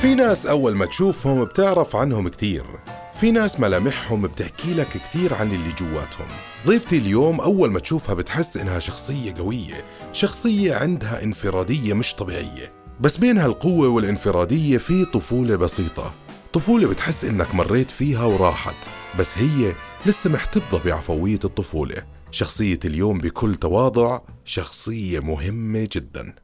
في ناس أول ما تشوفهم بتعرف عنهم كتير. في ناس ملامحهم بتحكي لك كثير عن اللي جواتهم. ضيفتي اليوم أول ما تشوفها بتحس إنها شخصية قوية شخصية عندها انفرادية مش طبيعية. بس بين هالقوة والانفرادية في طفولة بسيطة. طفولة بتحس إنك مريت فيها وراحت بس هي لسه محتفظة بعفوية الطفولة. شخصية اليوم بكل تواضع شخصية مهمة جداً.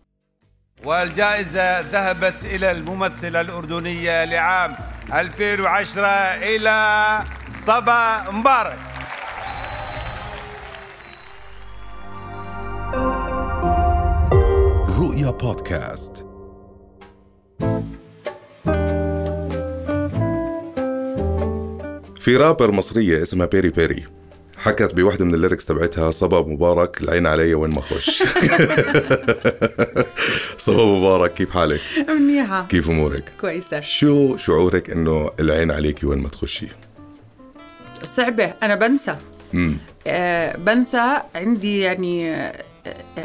والجائزة ذهبت إلى الممثلة الأردنية لعام 2010 إلى صبا مبارك. رؤيا بودكاست. في رابر مصرية اسمها بيري بيري. حكت بوحدة من ال lyrics تبعتها صبا مبارك العين علي وين ما اخش صبا مبارك كيف حالك؟ منيحة كيف أمورك؟ كويسة شو شعورك إنه العين عليكي وين ما تخشي؟ صعبة أنا بنسى امم آه بنسى عندي يعني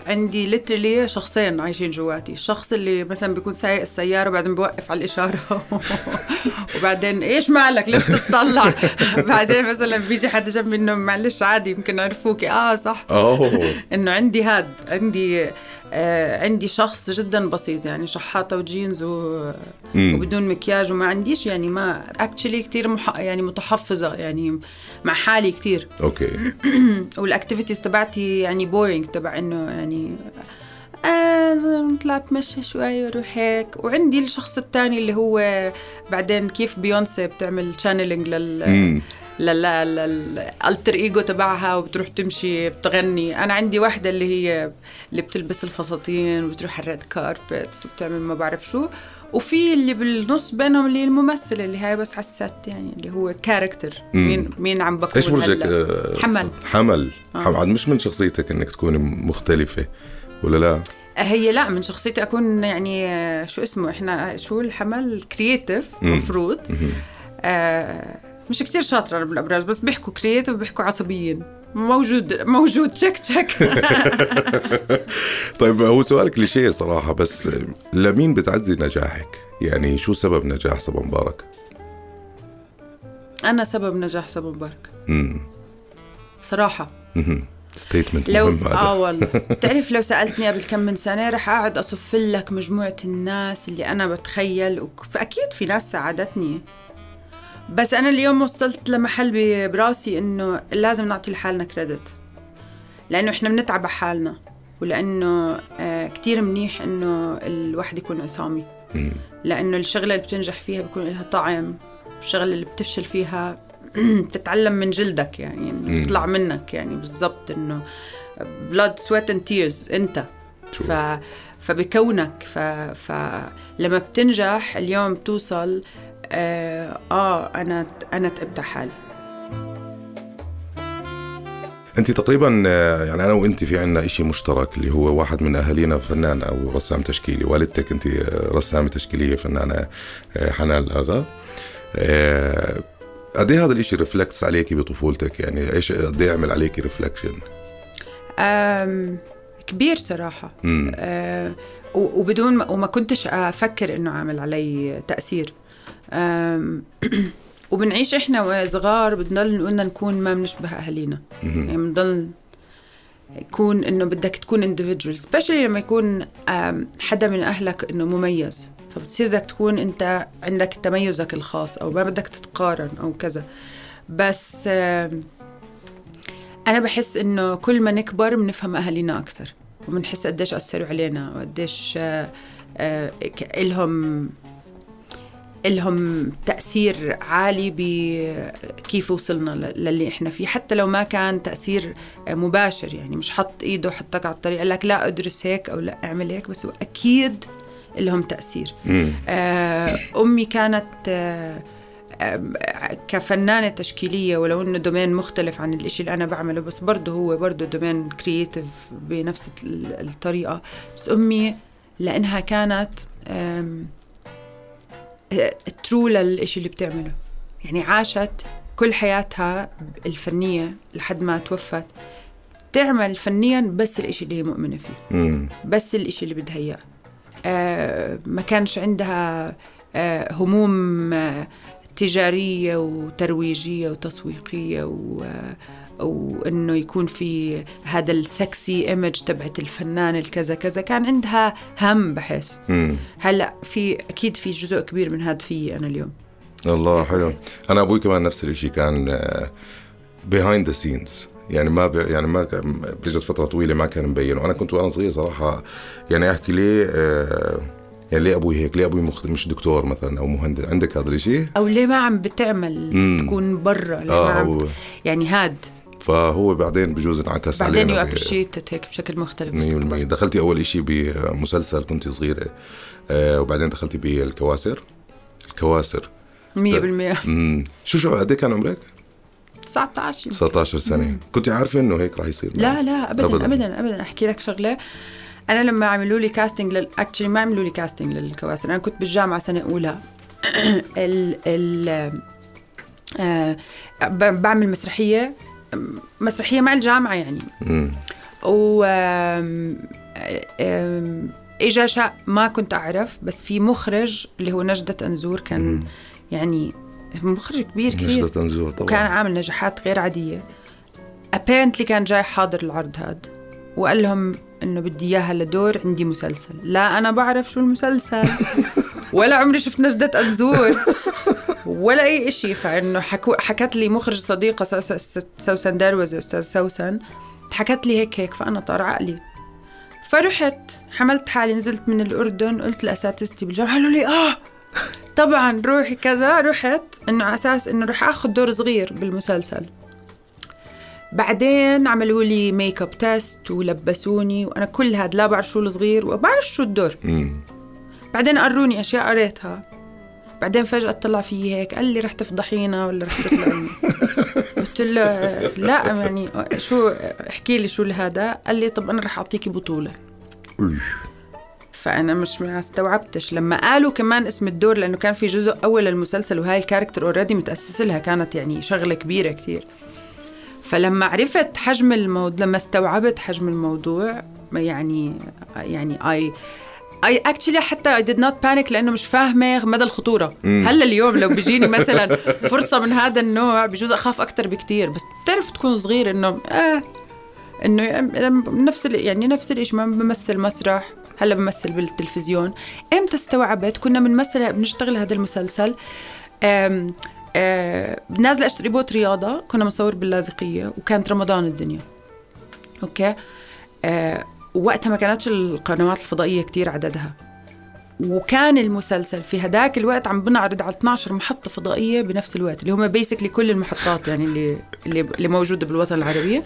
عندي ليترلي شخصين عايشين جواتي. الشخص اللي مثلا بيكون سايق السيارة وبعدين بوقف على الإشارة. وبعدين إيش مالك؟ ليش تطلع بعدين مثلا بيجي حدا جنبي إنه معلش عادي يمكن عرفوكي آه صح. أوه. إنه عندي هاد عندي آه عندي شخص جدا بسيط يعني شحاطة وجينز و... وبدون مكياج وما عنديش يعني ما actually كثير مح... يعني متحفظة يعني مع حالي كثير okay. وال activities تبعتي يعني boring تبع إنه يعني آه طلعت مشي شوي وأروح هيك. وعندي الشخص الثاني اللي هو بعدين كيف بيونسي بتعمل channeling لل لل alter ego تبعها وبتروح تمشي بتغني أنا عندي واحدة اللي هي اللي بتلبس الفساتين وبتروح على ال red carpets وبتعمل ما بعرف شو وفي اللي بالنص بينهم اللي الممثلة اللي هي بس حسيت يعني اللي هو character. مين مين عم بكون إيش برجك آه، حمل. حمل آه. حمل مش من شخصيتك إنك تكوني مختلفة ولا لا؟ هي لا من شخصيتي أكون يعني آه، شو اسمه إحنا شو الحمل creative. مفروض. آه مش كتير شاطرة أنا بالأبراج بس بيحكوا creative وبيحكوا عصبيين. موجود موجود. check check طيب هو سؤال كليشيه صراحة بس لمين بتعزي نجاحك؟ يعني شو سبب نجاح صبا مبارك؟ أنا سبب نجاح صبا مبارك امم صراحة. statement لو مهم هذا. آه والله. بتعرف لو سألتني قبل كم من سنة رح أقعد أصف لك مجموعة الناس اللي أنا بتخيل وك- فأكيد في ناس ساعدتني. بس أنا اليوم وصلت لمحل براسي إنه لازم نعطي لحالنا كريدت لأنه إحنا بنتعب على حالنا ولأنه آه كتير منيح إنه الواحد يكون عصامي. لأنه الشغلة اللي بتنجح فيها بيكون لها طعم والشغلة اللي بتفشل فيها بتتعلم من جلدك يعني. إنه بيطلع منك يعني بالضبط إنه blood sweat and tears أنت. ف فبكونك ف... فلما بتنجح اليوم بتوصل آه, آه أنا أنا تعبت حالي. أنت تقريبا آه، يعني أنا وأنت في عنا إشي مشترك اللي هو واحد من أهالينا فنان أو رسام تشكيلي. والدتك أنت آه، رسامة تشكيلية فنانة آه، حنان الأغا. آه، قد إيه هذا الإشي reflects عليكي بطفولتك؟ يعني إيش قد إيه عمل عليكي reflection كبير صراحة. آه و- وبدون ما وما كنتش أفكر إنه عامل علي تأثير. وبنعيش إحنا وصغار بنضل نقول نكون ما بنشبه أهالينا. يعني بنضل يكون إنه بدك تكون individual especially لما يكون حدا من أهلك إنه مميز. فبتصير بدك تكون أنت عندك تميزك الخاص أو ما بدك تتقارن أو كذا. بس أنا بحس إنه كل ما نكبر بنفهم أهالينا أكثر وبنحس قديش أثروا علينا وقديش آه، الهم تأثير عالي بكيف وصلنا للي إحنا فيه. حتى لو ما كان تأثير مباشر يعني مش حط إيده حطك على الطريق قال لك لا أدرس هيك أو لا أعمل هيك بس هو أكيد لهم تأثير. آه، أمي كانت آه، آه، كفنانة تشكيلية ولو إنه domain مختلف عن الإشي اللي أنا بعمله بس برضه هو برضه domain creative بنفس ال- الطريقة. بس أمي لأنها كانت true للإشي اللي بتعمله. يعني عاشت كل حياتها الفنية لحد ما توفت. تعمل فنيا بس الإشي اللي هي مؤمنة فيه. امم بس الإشي اللي بدها إياه. آه ما كانش عندها آه، هموم آه، تجارية وترويجية وتسويقية و وإنه يكون في هذا ال sexy image تبعت الفنان الكذا كذا. كان عندها هم بحس. هلا في أكيد في جزء كبير من هذا في أنا اليوم. الله حلو. أنا أبوي كمان نفس الشيء كان behind the scenes يعني ما ب... يعني ما بجت فترة طويلة ما كان مبين. وأنا كنت وأنا صغير صراحة يعني أحكي ليه آه، يعني ليه أبوي هيك؟ ليه أبوي مخ... مش دكتور مثلا أو مهندس؟ عندك هذا الشيء أو ليه ما عم بتعمل مم. تكون برا؟ ليه ما آه عم هو يعني هاد فهو بعدين بجوز انعكس بعدين يو علينا ب- appreciate هيك بشكل مختلف 100% باستقبال. دخلتي أول شيء بمسلسل كنت صغيره آه، وبعدين دخلتي بالكواسر. الكواسر. 100% امم شو شو قد إيه كان عمرك؟ 19 يمكن. 19 سنة. كنت عارفة إنه هيك راح يصير؟ لا؟ لا ابدا أبداً. ابدا. ابدا, أحكي لك شغلة. أنا لما عملوا لي casting لل actually ما عملوا لي casting للكواسر. أنا كنت بالجامعة سنة أولى. ال ال آه ب- بعمل مسرحية. مسرحية مع الجامعة يعني. و اجا شاء ما كنت أعرف بس في مخرج اللي هو نجدة أنزور كان يعني مخرج كبير كثير. نجدة تنزور طبعا. وكان عامل نجاحات غير عادية. Apparently كان جاي حاضر العرض هاد وقال لهم إنه بدي إياها لدور عندي مسلسل. لا أنا بعرف شو المسلسل. ولا عمري شفت نجدة أنزور. ولا أي إشي فإنه حكو حكت لي مخرج صديقة سوسن دروز أستاذ سوسن حكت لي هيك هيك فأنا طار عقلي. فرحت حملت حالي نزلت من الأردن قلت لأساتذتي بالجامعة قالوا لي آه طبعا روحي كذا رحت إنه على أساس إنه رح آخذ دور صغير بالمسلسل. بعدين عملوا لي makeup test ولبسوني وأنا كل هذا لا بعرف شو الصغير وبعرف شو الدور. بعدين قروني أشياء قريتها. بعدين فجأة طلع في هيك قال لي رح تفضحينا ولا رح تطلعي. قلت له لا يعني شو احكي لي شو هذا قال لي طب أنا رح أعطيكي بطولة. فأنا مش ما استوعبتش. لما قالوا كمان اسم الدور لأنه كان في جزء أول للمسلسل وهاي ال character already متاسس لها كانت يعني شغلة كبيرة كثير فلما عرفت حجم الموضوع لما استوعبت حجم الموضوع يعني يعني I I actually حتى I did not panic لأنه مش فاهمة مدى الخطورة. هلا اليوم لو بيجيني مثلا فرصة من هذا النوع بجوز أخاف أكثر بكتير. بس بتعرف تكون صغير إنه آه إنه نفس ال- يعني نفس الشيء ما بمثل مسرح. هلا بمثل بالتلفزيون. إمتى استوعبت؟ كنا بنمثل بنشتغل هذا المسلسل. أم أه نازلة أشتري بوت رياضة. كنا بنصور باللاذقية وكانت رمضان الدنيا. أوكي؟ أه وقتها ما كانتش القنوات الفضائية كتير عددها. وكان المسلسل في هداك الوقت عم بنعرض على 12 محطة فضائية بنفس الوقت اللي هم basically كل المحطات يعني اللي اللي, موجودة بالوطن العربي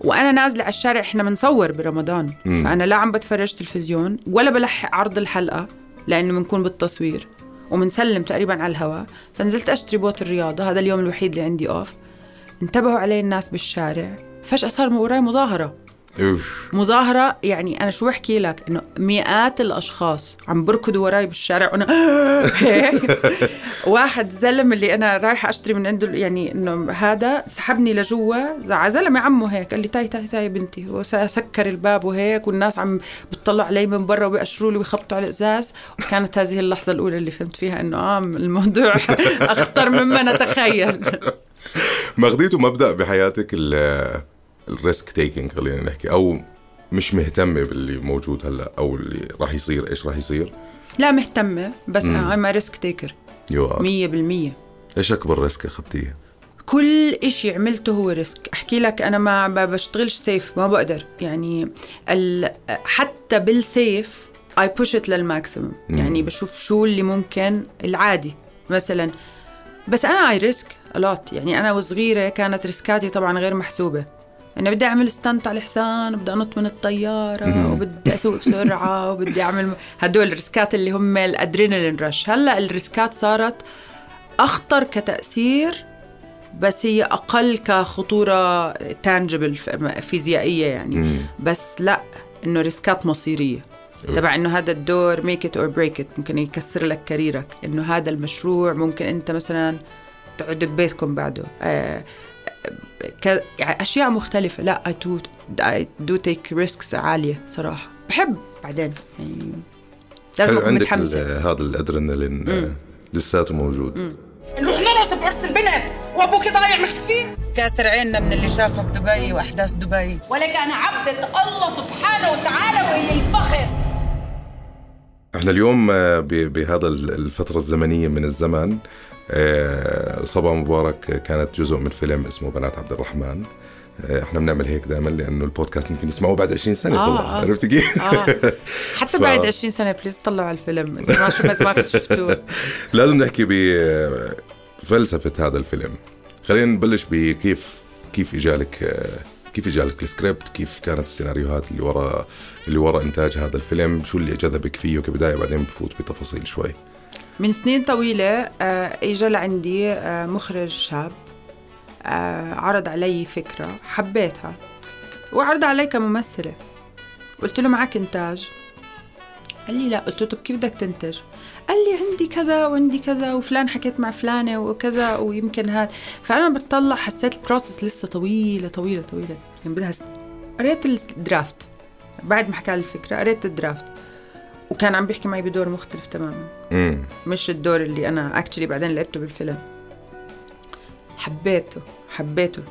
وأنا نازلة على الشارع إحنا بنصور برمضان. مم. فأنا لا عم بتفرج تلفزيون ولا بلحق عرض الحلقة لأنه بنكون بالتصوير ومنسلم تقريبا على الهواء فنزلت أشتري بوت الرياضة هذا اليوم الوحيد اللي عندي اوف انتبهوا علي الناس بالشارع. فجأة صار وراي مظاهرة. اوف مظاهرة يعني أنا شو أحكي لك؟ إنه مئات الأشخاص عم بركضوا وراي بالشارع وأنا هيك واحد زلم اللي أنا رايحة أشتري من عنده يعني إنه هذا سحبني لجوا زلمة عمه هيك قال لي تاي تاي تاي بنتي وسكر الباب وهيك والناس عم بتطلع علي من برا وبيأشروا لي ويخبطوا على الإزاز. وكانت هذه اللحظة الأولى اللي فهمت فيها إنه آه الموضوع أخطر مما نتخيل. ما خديتوا مبدأ بحياتك ال risk taking خلينا نحكي أو مش مهتمه باللي موجود هلأ أو اللي راح يصير إيش راح يصير؟ لا مهتمة بس. أنا risk taker you are مية بالمية. إيش أكبر risk أخذتيه؟ كل إشي عملته هو risk أحكي لك أنا ما بشتغلش safe ما بقدر. يعني ال... حتى بال safe I push it لل maximum مم. يعني بشوف شو اللي ممكن العادي مثلا. بس أنا I risk a lot. يعني أنا وصغيرة كانت risk اتي طبعا غير محسوبة. أنا بدي أعمل stunt على الحصان وبدي أنط من الطيارة مم. وبدي أسوق بسرعة وبدي أعمل هدول الريسكات اللي هم الأدرينالين رش هلأ الريسكات صارت أخطر كتأثير بس هي أقل كخطورة tangible فيزيائية يعني. بس لأ إنه risk ات مصيرية. تبع إنه هذا الدور make it or break it ممكن يكسر لك career ك إنه هذا المشروع ممكن أنت مثلا تقعد ببيتكم بعده آه ك... يعني أشياء مختلفة. لا I do, I do take risks عالية صراحة. بحب بعدين يعني لازم أكون متحمسة. هذا الأدرينالين آه، لساته موجود. نروح نرقص بعرس البنت وابوكي ضايع مخفي كاسر عيننا من اللي شافه بدبي وأحداث دبي. ولك أنا عبدة الله سبحانه وتعالى والي الفخر. إحنا اليوم آه، ب- بهذا ال- الفترة الزمنية من الزمن صبا مبارك. كانت جزء من فيلم اسمه بنات عبد الرحمن. آه، إحنا بنعمل هيك دائما لأنه البودكاست ممكن يسمعوه بعد 20 سنة آه، صبا آه. عرفتي كيف؟ آه. حتى ف- بعد 20 سنة please طلعوا على الفيلم. ما شو بس ما شفتوه. لازم نحكي بفلسفة هذا الفيلم. خلينا نبلش بكيف كيف إجالك آه، كيف إجالك السكريبت؟ كيف كانت السيناريوهات اللي ورا اللي ورا إنتاج هذا الفيلم؟ شو اللي جذبك فيه؟ كبدايه بعدين بفوت بتفاصيل شوي. من سنين طويلة آه، اجى لعندي آه، مخرج شاب آه، عرض علي فكرة حبيتها. وعرض علي كممثلة. قلت له معك إنتاج؟ قال لي لا. قلت له طب كيف بدك تنتج؟ قال لي عندي كذا وعندي كذا وفلان حكيت مع فلانة وكذا ويمكن هاد. فأنا بتطلع حسيت ال process لسه طويلة طويلة طويلة. يعني بدها قريت ال draft. بعد ما حكى الفكرة قريت ال draft. وكان عم بيحكي معي بدور مختلف تماما. امم مش الدور اللي أنا actually بعدين لعبته بالفيلم. حبيته حبيته.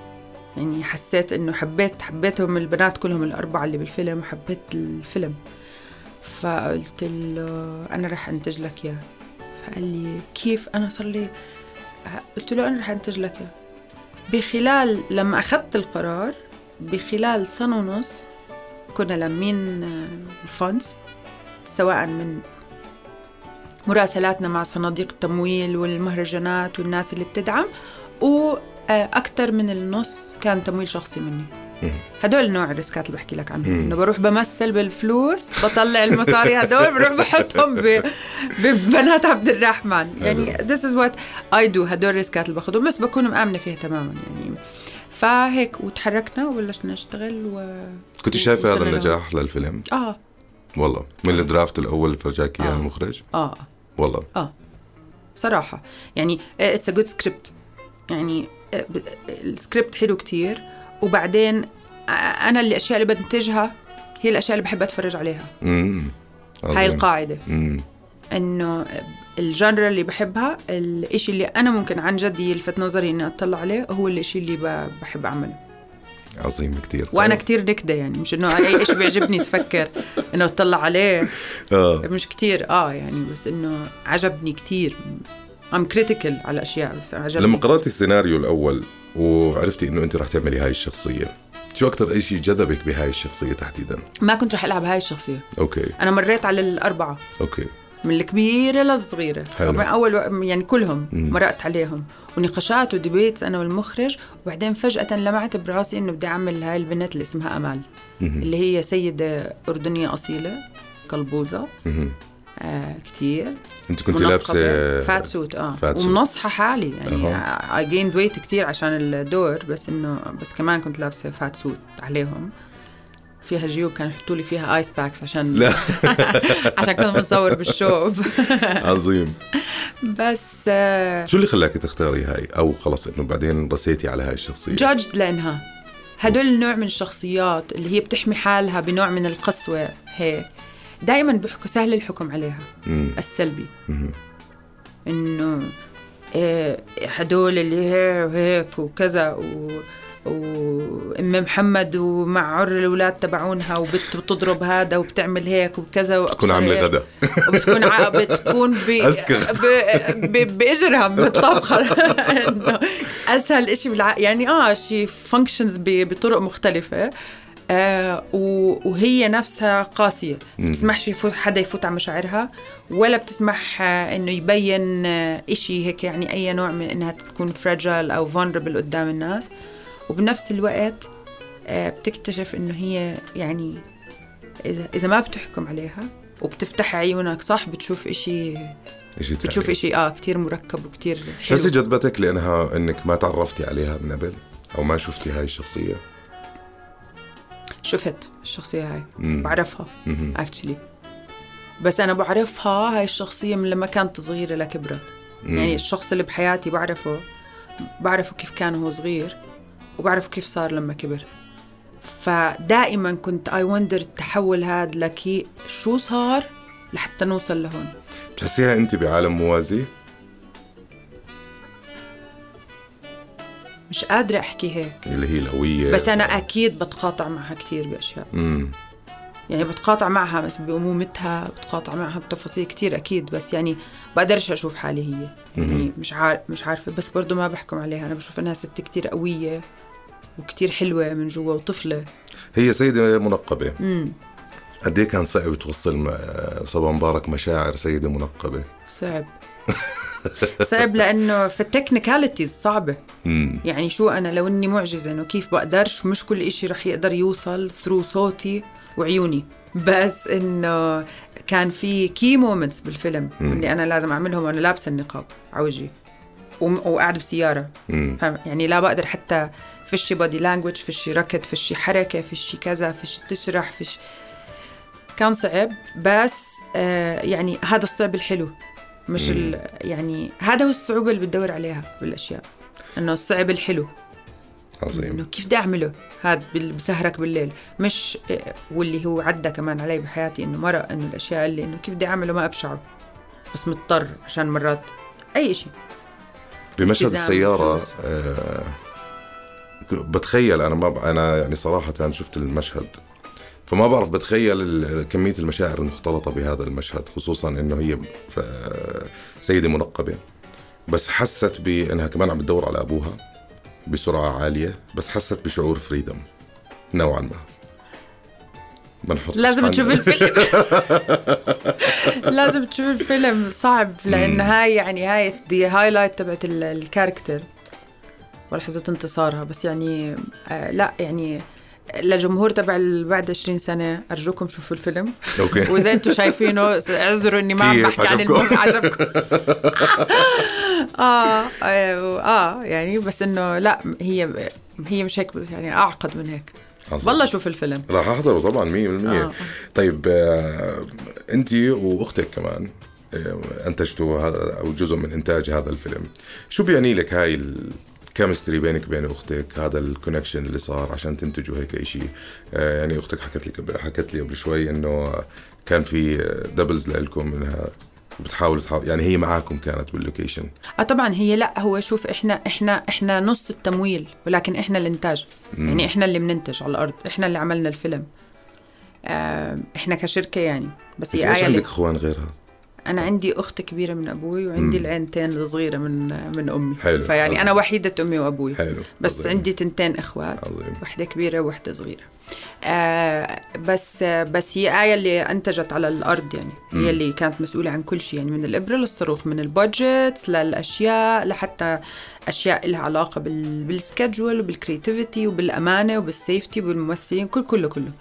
يعني حسيت إنه حبيت حبيتهم البنات كلهم الأربعة اللي بالفيلم وحبيت الفيلم. فقلت له أنا رح أنتج لك إياه. فقال لي كيف أنا صار لي؟ قلت له أنا رح أنتج لك إياه. بخلال لما أخذت القرار بخلال سنة ونص كنا لامين الفونز. سواء من مراسلاتنا مع صناديق التمويل والمهرجانات والناس اللي بتدعم وأكثر من النص كان تمويل شخصي مني. هدول نوع الريسكات اللي بحكي لك عنهم. إنه بروح بمثل بالفلوس بطلع المصاري هدول بروح بحطهم ب... ببنات عبد الرحمن. يعني this is what I do هدول الريسكات اللي باخذهم. بس بكون مآمنة فيها تماما يعني. فهيك وتحركنا وبلشنا نشتغل و كنت شايفة هذا. النجاح للفيلم؟ آه. والله. من ال draft الأول اللي فرجاك إياه آه. المخرج؟ آه. والله. آه. صراحة. يعني it's a good script يعني آه، ب- السكريبت حلو كتير. وبعدين آه، أنا اللي الأشياء اللي بنتجها هي الأشياء اللي بحب أتفرج عليها. امم هاي القاعدة. امم إنه ال genre اللي بحبها الإشي اللي أنا ممكن عن جد يلفت نظري إني أطلع عليه هو الإشي اللي بحب أعمله. عظيم كتير. وأنا كتير نكدة يعني مش إنه أي شيء بيعجبني تفكر إنه اطلع عليه. آه. مش كتير آه يعني بس إنه عجبني كتير. I'm critical على اشياء بس عجبني. لما قرأتي السيناريو الأول وعرفتي إنه أنت رح تعملي هاي الشخصية شو أكتر شيء جذبك بهاي الشخصية تحديدا؟ ما كنت رح ألعب هاي الشخصية. أوكي. أنا مريت على الأربعة. أوكي. من الكبيرة للصغيره. طبعا أول يعني كلهم مرقت عليهم ونقاشات و debates أنا والمخرج وبعدين فجأة لمعت براسي إنه بدي أعمل هاي البنت اللي اسمها أمال اللي هي سيدة أردنية أصيلة قلبوزه. آه كتير أنت كنت. لابسة fat suit آه fat suit. ومنصحه حالي يعني. I gained weight كتير عشان الدور بس إنه بس كمان كنت لابسة fat suit عليهم فيها جيوب كانوا يحطوا لي فيها ice packs عشان لا. عشان كنا بنصور بالشوب. عظيم. بس آه، شو اللي خلاك تختاري هاي؟ أو خلص إنه بعدين رسيتي على هاي الشخصية؟ جادجد لأنها. هدول النوع من الشخصيات اللي هي بتحمي حالها بنوع من القسوة هيك. دائما بيحكوا سهل الحكم عليها مم. السلبي. إنه إيه هدول اللي هيك وهيك وكذا و وام محمد ومع عر الأولاد تبعونها وبت بتضرب هذا وبتعمل هيك وكذا تكون وأبصر عاملة هيك. غدا. وبتكون ع... بتكون ب... ب... ب... باجرها بالطبخه إنه أسهل إشي بالع... يعني آه شي فانكشنز ب... بطرق مختلفة. آه و... وهي نفسها قاسية. بتسمحش يفوت حدا يفوت على مشاعرها ولا بتسمح آه إنه يبين آه إشي هيك يعني أي نوع من إنها تكون فراجل أو فولنربل قدام الناس. وبنفس الوقت آه بتكتشف إنه هي يعني إذا إذا ما بتحكم عليها وبتفتح عيونك صح؟ بتشوف إشي إشي بتشوف تاني. إشي آه كتير مركب وكتير حلو. بس جذبتك لأنها إنك ما تعرفتي عليها من قبل أو ما شفتي هاي الشخصية؟ شفت الشخصية هاي مم. بعرفها. اكشلي بس أنا بعرفها هاي الشخصية من لما كانت صغيرة لكبرت. يعني الشخص اللي بحياتي بعرفه بعرفه كيف كان وهو صغير. وبعرفه كيف صار لما كبر. فدائما كنت اي وندر التحول هذا لكي شو صار لحتى نوصل لهون. بتحسيها أنت بعالم موازي؟ مش قادرة أحكي هيك. اللي هي الهوية. بس أنا أكيد بتقاطع معها كتير بأشياء. امم يعني بتقاطع معها بس بأمومتها بتقاطع معها بتفاصيل كتير أكيد بس يعني بقدرش أشوف حالي هي. يعني مش عارف مش عارفة بس برضو ما بحكم عليها. أنا بشوف إنها ست كتير قوية. وكتير حلوة من جوا وطفلة. هي سيدة منقبة. امم قد إيه كان صعب توصل صبا مبارك مشاعر سيدة منقبة؟ صعب. صعب لأنه في ال technicalities صعبة. امم يعني شو أنا لو إني معجزة إنه كيف بقدرش مش كل إشي رح يقدر يوصل through صوتي وعيوني. بس إنه كان في key moments بالفيلم اللي أنا لازم أعملهم وأنا لابسة النقاب على وجهي. امم فاهم؟ يعني لا بقدر حتى فيش body language فيش ركض فيش حركة فيش كذا فيش تشرح فيش كان صعب بس آه يعني هذا الصعب الحلو. مش ال يعني هذا هو الصعوبة اللي بتدور عليها بالأشياء. إنه الصعب الحلو. عظيم. إنه كيف بدي أعمله؟ هذا بسهرك بالليل. مش آه، واللي هو عدى كمان علي بحياتي إنه مرة إنه الأشياء اللي إنه كيف بدي أعمله ما أبشعه بس مضطر عشان مرات أي شيء بمشهد السيارة. آه بتخيل أنا ما ب... أنا يعني صراحة شفت المشهد فما بعرف بتخيل كمية المشاعر المختلطة بهذا المشهد خصوصا إنه هي ف... سيدة منقبة بس حست بانها كمان عم بتدور على أبوها بسرعة عالية بس حست بشعور freedom نوعا ما بنحط لازم تشوف الفيلم. لازم تشوف الفيلم صعب لأن هاي يعني هاي دي highlight تبعت ال- ال character. ولحظة انتصارها بس يعني آه لا يعني لجمهور تبع بعد 20 سنة أرجوكم شوفوا الفيلم. okay. وإذا أنتم شايفينه اعذروا إني ما عم بحكي عن؟ المهم عجبكم. آه, آه آه يعني بس إنه لا هي هي مش هيك يعني أعقد من هيك. والله شوف الفيلم. راح أحضره طبعا 100% آه. طيب آه، أنت وأختك كمان آه، أنتجتوا هذا أو جزء من إنتاج هذا الفيلم. شو بيعني لك هاي ال chemistry بينك وبين أختك هذا ال connection اللي صار عشان تنتجوا هيك شيء يعني أختك حكت لي حكت لي قبل شوي إنه كان في دبلز لكم إنها بتحاولوا تحاول يعني هي معاكم كانت باللوكيشن. آه طبعا هي لا هو شوف إحنا إحنا إحنا نص التمويل ولكن إحنا الإنتاج. يعني إحنا اللي بننتج على الأرض إحنا اللي عملنا الفيلم. آه إحنا كشركة يعني. بس هي إيش آية عندك إخوان غيرها؟ أنا عندي أخت كبيرة من أبوي وعندي مم. العينتين الصغيرة من من أمي حلو. فيعني عظيم. أنا وحيدة أمي وأبوي حلو بس عظيم. عندي تنتين إخوات عظيم وحدة كبيرة ووحدة صغيرة آه بس آه بس هي آية اللي أنتجت على الأرض يعني مم. هي اللي كانت مسؤولة عن كل شيء يعني من الإبرة للصاروخ من ال budget للأشياء لحتى أشياء لها علاقة بال بال schedule وبال creativity وبالأمانة وبال safety وبالممثلين كل كله كله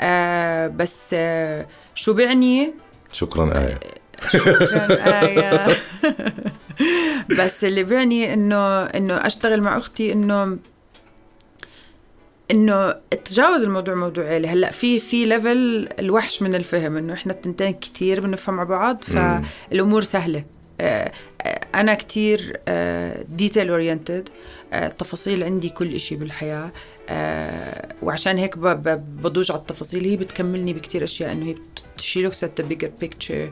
آه بس آه شو بعني آية شكرا آية بس اللي بيعني إنه إنه أشتغل مع أختي إنه إنه أتجاوز الموضوع موضوع عيلة. هلأ في في level الوحش من الفهم إنه إحنا التنتين كتير بنفهم مع بعض فالأمور سهلة. آه، آه، أنا كتير detail oriented التفاصيل عندي كل إشي بالحياة. آه، وعشان هيك ب- ب- بضوج على التفاصيل. هي بتكملني بكتير أشياء إنه هي she looks at the bigger picture.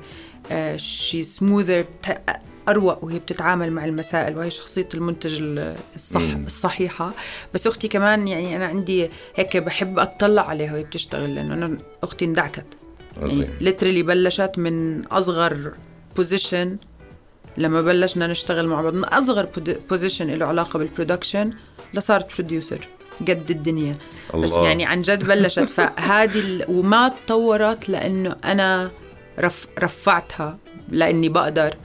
she's smoother أروق وهي بتتعامل مع المسائل وهي شخصية المنتج ال- الصح مم. الصحيحة بس أختي كمان يعني أنا عندي هيك بحب أطلع عليها وهي بتشتغل لأنه أنا أختي اندعكت يعني literally بلشت من أصغر position لما بلشنا نشتغل مع بعض من أصغر position له علاقة بال production لصارت producer قد الدنيا الله. بس يعني عن جد بلشت فهذه. وما تطورت لأنه أنا رف... رفعتها لأني بقدر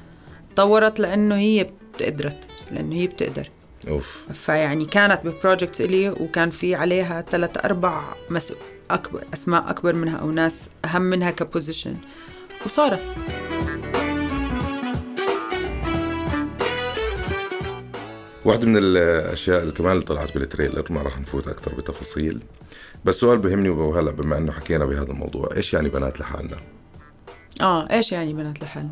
طورت لأنه هي قدرت لأنه هي بتقدر. أوف. فيعني كانت ب project إلي وكان في عليها ثلاث أربع مس... أكبر أسماء أكبر منها أو ناس أهم منها ك position وصارت. واحدة من الأشياء اللي كمان اللي طلعت بال trailer ما راح نفوت أكثر بتفاصيل بس سؤال بهمني وهلأ بما إنه حكينا بهذا الموضوع إيش يعني بنات لحالنا؟ آه إيش يعني بنات لحالنا؟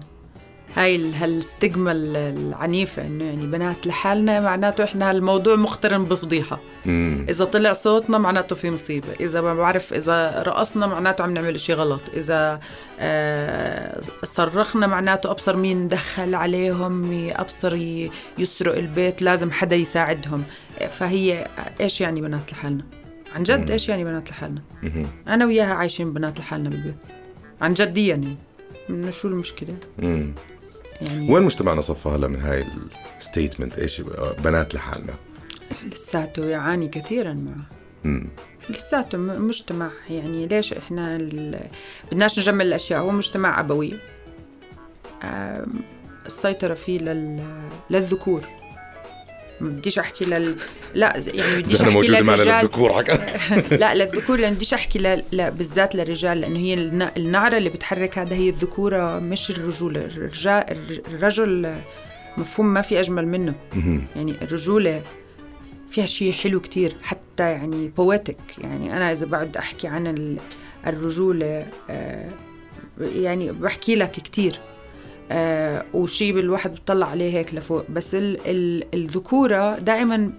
هاي ال- هالستجما ال- العنيفة إنه يعني بنات لحالنا معناته إحنا الموضوع مقترن بفضيحة. مم. إذا طلع صوتنا معناته في مصيبة. إذا ما بعرف إذا رقصنا معناته عم نعمل إشي غلط. إذا آه صرخنا معناته أبصر مين دخل عليهم أبصر يسرق البيت لازم حدا يساعدهم. فهي إيش يعني بنات لحالنا؟ عن جد إيش يعني بنات لحالنا؟ مهم. أنا وياها عايشين بنات لحالنا بالبيت. عن جد يعني. شو المشكلة؟ مم. يعني وين مجتمعنا صفا هلا من هاي ال statement إيش يعني بنات لحالنا. لساته يعاني كثيرا معه. مم. لساته مجتمع يعني ليش إحنا ال... بدناش نجمل الأشياء؟ هو مجتمع أبوي. آم، السيطرة فيه لل... للذكور. ما بديش أحكي لل لا يعني بديش أنا أحكي موجود معنا للرجال للذكور حكا. لا للذكور لأن بديش أحكي ل... لا بالذات للرجال لأنه هي الن- النعرة اللي بتحرك هذا هي الذكورة مش الرجوله الرجال الرجل مفهوم ما في أجمل منه. يعني الرجولة فيها شيء حلو كتير حتى يعني بويتك يعني أنا إذا بعد أحكي عن ال- الرجولة آه، يعني بحكي لك كتير. آه، وشيء الواحد بيطلع عليه هيك لفوق. بس ال ال الذكورة دائما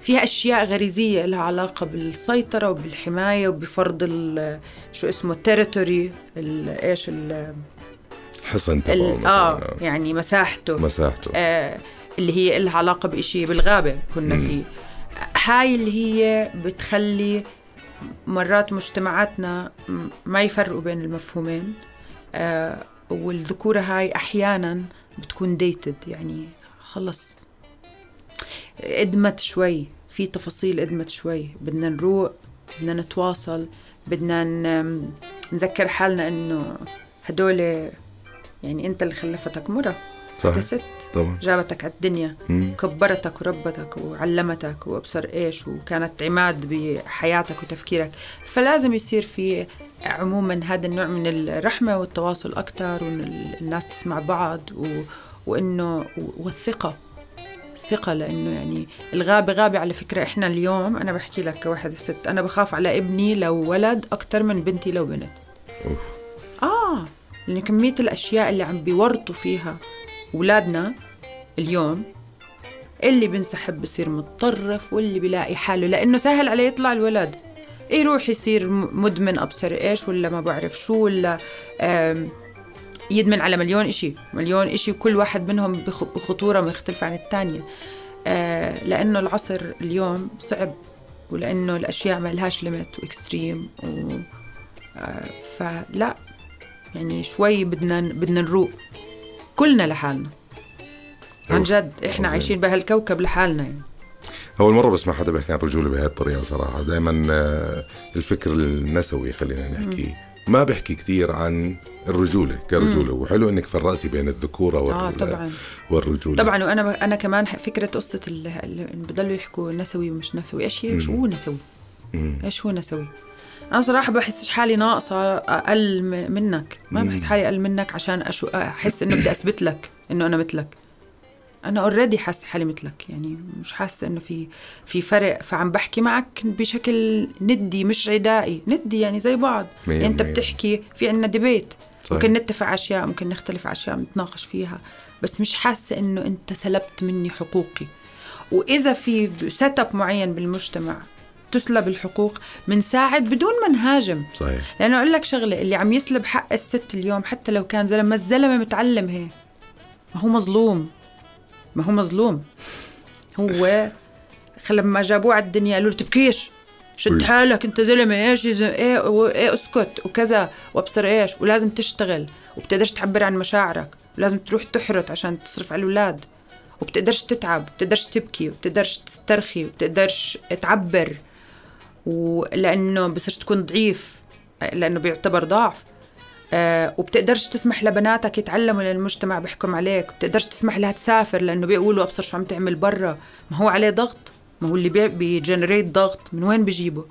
فيها أشياء غريزية لها علاقة بالسيطرة وبالحماية وبفرض ال- شو اسمه التريتوري إيش ال حصن تبعه آه. يعني مساحته. مساحته. آه، اللي هي لها علاقة بإشي بالغابة كنا فيه. هاي اللي هي بتخلي مرات مجتمعاتنا ما يفرقوا بين المفهومين. آه، والذكورة هاي أحيانا بتكون ديتد يعني خلص. إدمت شوي في تفاصيل إدمت شوي. بدنا نروق بدنا نتواصل بدنا نذكر حالنا إنه هدول يعني أنت اللي خلفتك مرة. صح انت ست طبعا. جابتك على الدنيا. مم. كبرتك وربتك وعلمتك وأبصر إيش وكانت عماد بحياتك وتفكيرك. فلازم يصير في عموما هذا النوع من الرحمة والتواصل أكثر وإن ال- الناس تسمع بعض و... وإنه والثقة الثقة لأنه يعني الغابة غابة على فكرة. إحنا اليوم أنا بحكي لك كواحدة ست أنا بخاف على ابني لو ولد أكتر من بنتي لو بنت. أوف. آه لأن كمية الأشياء اللي عم بيورطوا فيها أولادنا اليوم اللي بنسحب بصير متطرف واللي بيلاقي حاله لأنه سهل عليه يطلع الولد. يروح يصير م- مدمن أبصر إيش ولا ما بعرف شو ولا يدمن على مليون إشي. مليون إشي وكل واحد منهم بخ- بخطورة مختلفة عن الثانية آه، لأنه العصر اليوم صعب ولأنه الأشياء ما لهاش ليميت وإكستريم و آه، فلا يعني شوي بدنا بدنا نروق كلنا لحالنا. عن جد إحنا. عايشين بهالكوكب لحالنا يعني. أول مرة بسمع حدا بيحكي عن الرجولة بهي الطريقة صراحة. دائما الفكر النسوي خلينا نحكي. ما بحكي كثير عن الرجولة كرجولة. وحلو إنك فرقتي بين الذكورة وال... آه طبعا. والرجولة. طبعا. وأنا أنا كمان فكرة قصة ال- اللي بضلوا يحكوا نسوي ومش نسوي. إيش هي؟ شو هو نسوي؟ مم. إيش هو نسوي؟ أنا صراحة بحسش حالي ناقصة أقل منك. ما بحس حالي أقل منك عشان أحس إنه بدي أثبت لك إنه أنا مثلك. أنا اوريدي حاسة حالي مثلك يعني مش حاسة إنه في في فرق فعم بحكي معك بشكل ندي مش عدائي ندي يعني زي بعض. مية يعني انت. بتحكي في عنا debate صحيح. ممكن نتفق على أشياء ممكن نختلف على أشياء نتناقش فيها بس مش حاسة إنه أنت سلبت مني حقوقي. وإذا في setup معين بالمجتمع تسلب الحقوق بنساعد بدون ما نهاجم صحيح. لأنه أقول لك شغلة اللي عم يسلب حق الست اليوم حتى لو كان زلمة ما الزلمة متعلم هي ما هو مظلوم. ما هو مظلوم. هو لما جابوه على الدنيا قالوا له تبكيش. شد. حالك انت زلمة إيش؟ يز- إيه اسكت وكذا وابصر إيش؟ ولازم تشتغل وبتقدرش تعبر عن مشاعرك ولازم تروح تحرت عشان تصرف على الأولاد. وبتقدرش تتعب بتقدرش تبكي وبتقدرش تسترخي وبتقدرش تعبر. ولأنه بصير تكون ضعيف لأنه بيعتبر ضعف. آه وبتقدرش تسمح لبناتك يتعلموا لأن المجتمع بيحكم عليك. بتقدرش تسمح لها تسافر لأنه بيقولوا أبصر شو عم تعمل برا. ما هو عليه ضغط. ما هو اللي بي- بي generate ضغط. من وين بيجيبه؟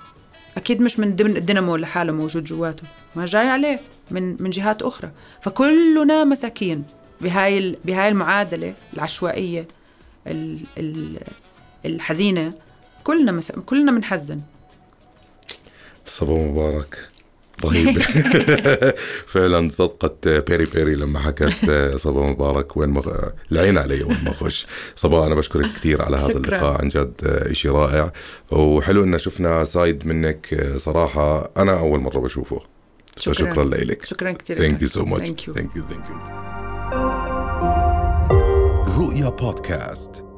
أكيد مش من ضمن الدينامو لحاله موجود جواته. ما جاي عليه. من من جهات أخرى. فكلنا مساكين بهاي بهاي المعادلة العشوائية ال ال الحزينة. كلنا مس... كلنا بنحزن صباح مبارك. رهيب. فعلا صدقت بيري بيري لما حكت صبا مبارك وين مغ... العين علي وين ما اخش صبا أنا بشكرك كثير على هذا شكراً. اللقاء عن جد شيء رائع. وحلو إن شفنا سايد منك صراحة أنا أول مرة بشوفه. شكراً. شكرا لك شكرا كثير ثانك يو سو ماتش. ثانك يو ثانك يو رؤيا بودكاست.